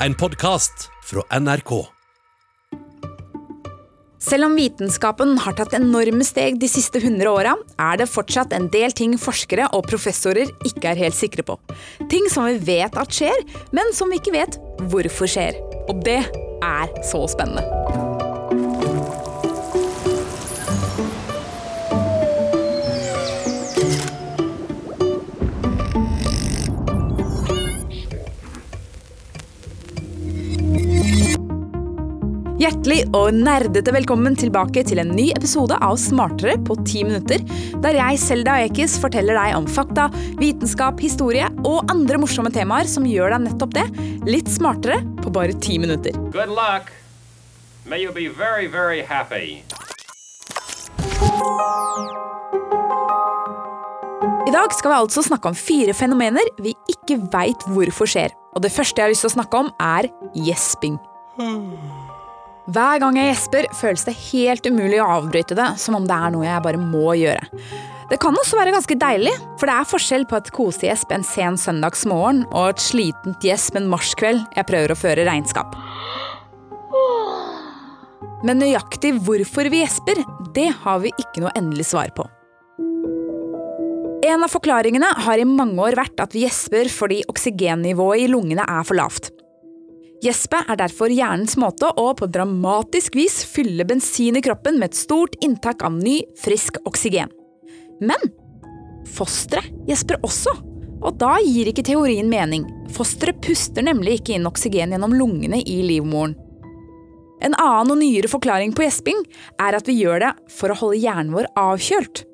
En podkast fra NRK. Selv om vitenskapen har tatt enorme steg de siste 100 åra, er det fortsatt en del ting forskere og professorer ikke er helt sikre på. Ting som vi vet at skjer, men som vi ikke vet hvorfor skjer. Og det er så spennende. Hjertelig og nerdete velkommen tilbake til en ny episode av Smartere på ti minutter, der jeg, Selda Ekiz, forteller deg om fakta, vitenskap, historie og andre morsomme temaer som gjør deg nettopp det, litt smartere på bare ti minutter. Good luck. May you be very, very happy. I dag skal vi altså snakke om fire fenomener vi ikke veit hvorfor skjer. Og det første jeg har lyst til å snakke om, er gjesping. Hver gang jeg gjesper, føles det helt umulig å avbryte det, som om det er noe jeg bare må gjøre. Det kan også være ganske deilig, for det er forskjell på et kosegjesp en sen søndagsmorgen og et slitent gjesp en marskveld jeg prøver å føre regnskap. Men nøyaktig hvorfor vi gjesper, det har vi ikke noe endelig svar på. En av forklaringene har i mange år vært at vi gjesper fordi oksygennivået i lungene er for lavt. Gjespet er derfor hjernens måte å på dramatisk vis fylle bensin i kroppen med et stort inntak av ny, frisk oksygen. Men fosteret gjesper også, og da gir ikke teorien mening. Fosteret puster nemlig ikke inn oksygen gjennom lungene i livmoren. En annen og nyere forklaring på gjesping er at vi gjør det for å holde hjernen vår avkjølt.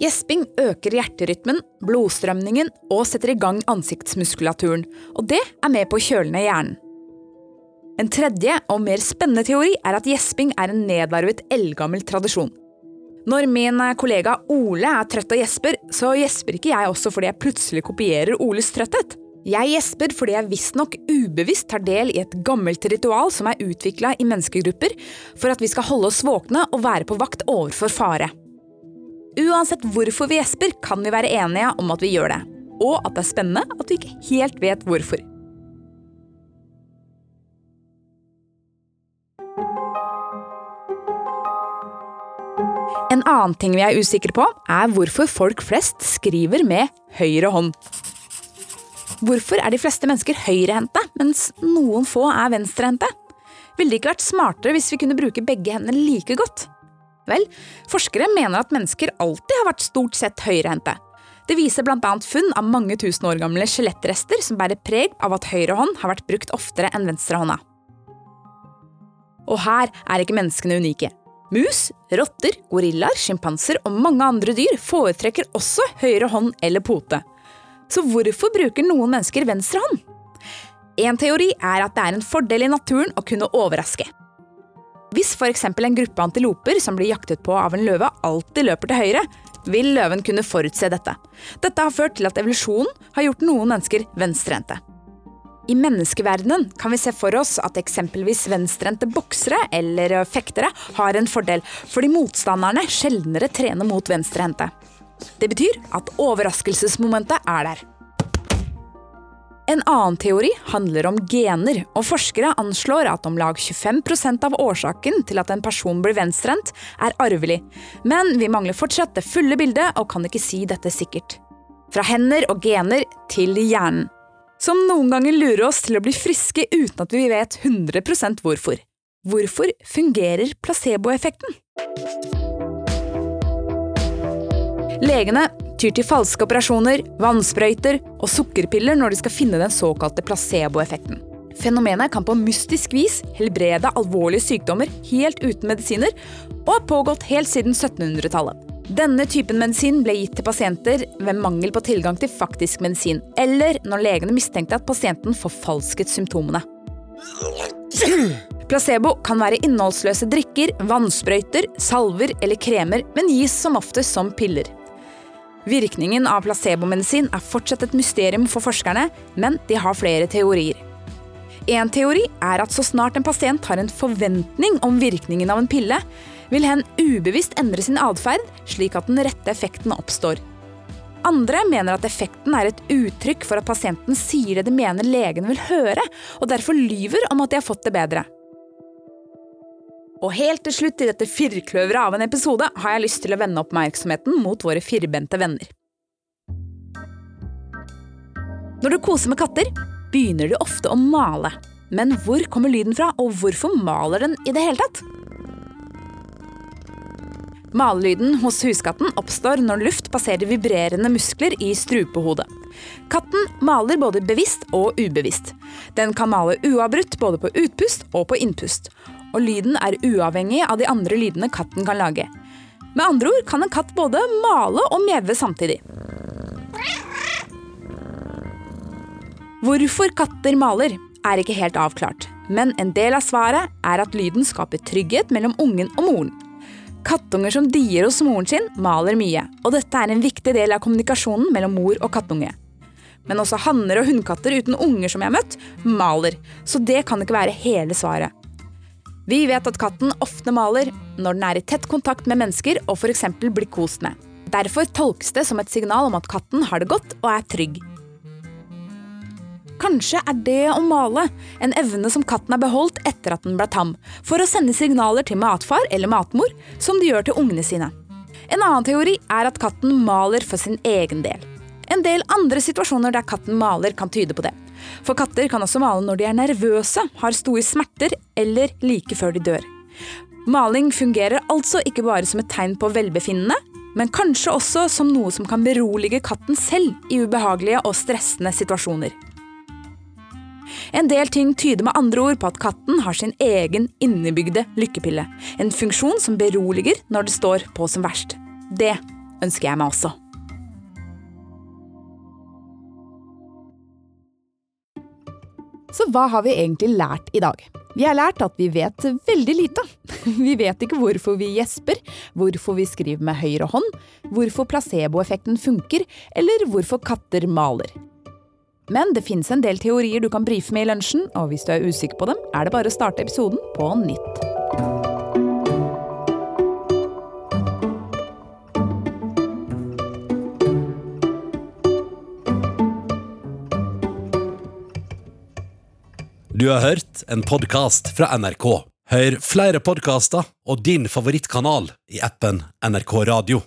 Gjesping øker hjerterytmen, blodstrømningen og setter i gang ansiktsmuskulaturen, og det er med på å kjøle ned hjernen. En tredje og mer spennende teori er at gjesping er en nedarvet eldgammel tradisjon. Når min kollega Ole er trøtt og gjesper, så gjesper ikke jeg også fordi jeg plutselig kopierer Oles trøtthet. Jeg gjesper fordi jeg visstnok ubevisst tar del i et gammelt ritual som er utvikla i menneskegrupper for at vi skal holde oss våkne og være på vakt overfor fare. Uansett hvorfor vi gjesper, kan vi være enige om at vi gjør det. Og at det er spennende at vi ikke helt vet hvorfor. Annen ting vi er usikre på, er hvorfor folk flest skriver med høyre hånd. Hvorfor er de fleste mennesker høyrehendte, mens noen få er venstrehendte? Ville det ikke vært smartere hvis vi kunne bruke begge hendene like godt? Vel, forskere mener at mennesker alltid har vært stort sett høyrehendte. Det viser bl.a. funn av mange tusen år gamle skjelettrester som bærer preg av at høyre hånd har vært brukt oftere enn venstrehånda. Og her er ikke menneskene unike. Mus, rotter, gorillaer, sjimpanser og mange andre dyr foretrekker også høyre hånd eller pote. Så hvorfor bruker noen mennesker venstre hånd? En teori er at det er en fordel i naturen å kunne overraske. Hvis f.eks. en gruppe antiloper som blir jaktet på av en løve, alltid løper til høyre, vil løven kunne forutse dette. Dette har ført til at evolusjonen har gjort noen mennesker venstrehendte. I menneskeverdenen kan vi se for oss at eksempelvis venstrehendte boksere eller fektere har en fordel, fordi motstanderne sjeldnere trener mot venstrehendte. Det betyr at overraskelsesmomentet er der. En annen teori handler om gener, og forskere anslår at om lag 25% av årsaken til at en person blir venstrehendt, er arvelig. Men vi mangler fortsatt det fulle bildet og kan ikke si dette sikkert. Fra hender og gener til hjernen. Som noen ganger lurer oss til å bli friske uten at vi vet 100% hvorfor. Hvorfor fungerer placeboeffekten? Legene tyr til falske operasjoner, vannsprøyter og sukkerpiller når de skal finne den såkalte placeboeffekten. Fenomenet kan på mystisk vis helbrede alvorlige sykdommer helt uten medisiner, og har pågått helt siden 1700-tallet. Denne typen medisin ble gitt til pasienter ved mangel på tilgang til faktisk medisin, eller når legene mistenkte at pasienten forfalsket symptomene. Placebo kan være innholdsløse drikker, vannsprøyter, salver eller kremer, men gis som oftest som piller. Virkningen av placebomedisin er fortsatt et mysterium for forskerne, men de har flere teorier. En teori er at så snart en pasient har en forventning om virkningen av en pille, vil hen ubevisst endre sin atferd slik at den rette effekten oppstår. Andre mener at effekten er et uttrykk for at pasienten sier det de mener legen vil høre, og derfor lyver om at de har fått det bedre. Og helt til slutt i dette firkløveret av en episode har jeg lyst til å vende oppmerksomheten mot våre firbente venner. Når du koser med katter, begynner du ofte å male. Men hvor kommer lyden fra, og hvorfor maler den i det hele tatt? Malelyden hos huskatten oppstår når luft passerer vibrerende muskler i strupehodet. Katten maler både bevisst og ubevisst. Den kan male uavbrutt både på utpust og på innpust. Og lyden er uavhengig av de andre lydene katten kan lage. Med andre ord kan en katt både male og mjaue samtidig. Hvorfor katter maler, er ikke helt avklart. Men en del av svaret er at lyden skaper trygghet mellom ungen og moren. Kattunger som dier hos moren sin, maler mye, og dette er en viktig del av kommunikasjonen mellom mor og kattunge. Men også hanner og hunnkatter uten unger som jeg har møtt, maler, så det kan ikke være hele svaret. Vi vet at katten ofte maler når den er i tett kontakt med mennesker og f.eks. blir kost med. Derfor tolkes det som et signal om at katten har det godt og er trygg. Kanskje er det å male en evne som katten har beholdt etter at den ble tam, for å sende signaler til matfar eller matmor, som de gjør til ungene sine. En annen teori er at katten maler for sin egen del. En del andre situasjoner der katten maler, kan tyde på det. For katter kan også male når de er nervøse, har store smerter eller like før de dør. Maling fungerer altså ikke bare som et tegn på velbefinnende, men kanskje også som noe som kan berolige katten selv i ubehagelige og stressende situasjoner. En del ting tyder med andre ord på at katten har sin egen innebygde lykkepille. En funksjon som beroliger når det står på som verst. Det ønsker jeg meg også. Så hva har vi egentlig lært i dag? Vi har lært at vi vet veldig lite. Vi vet ikke hvorfor vi gjesper, hvorfor vi skriver med høyre hånd, hvorfor placeboeffekten funker, eller hvorfor katter maler. Men det finnes en del teorier du kan brife med i lunsjen, og hvis du er usikker på dem, er det bare å starte episoden på nytt. Du har hørt en podkast fra NRK. Hør flere podkaster og din favorittkanal i appen NRK Radio.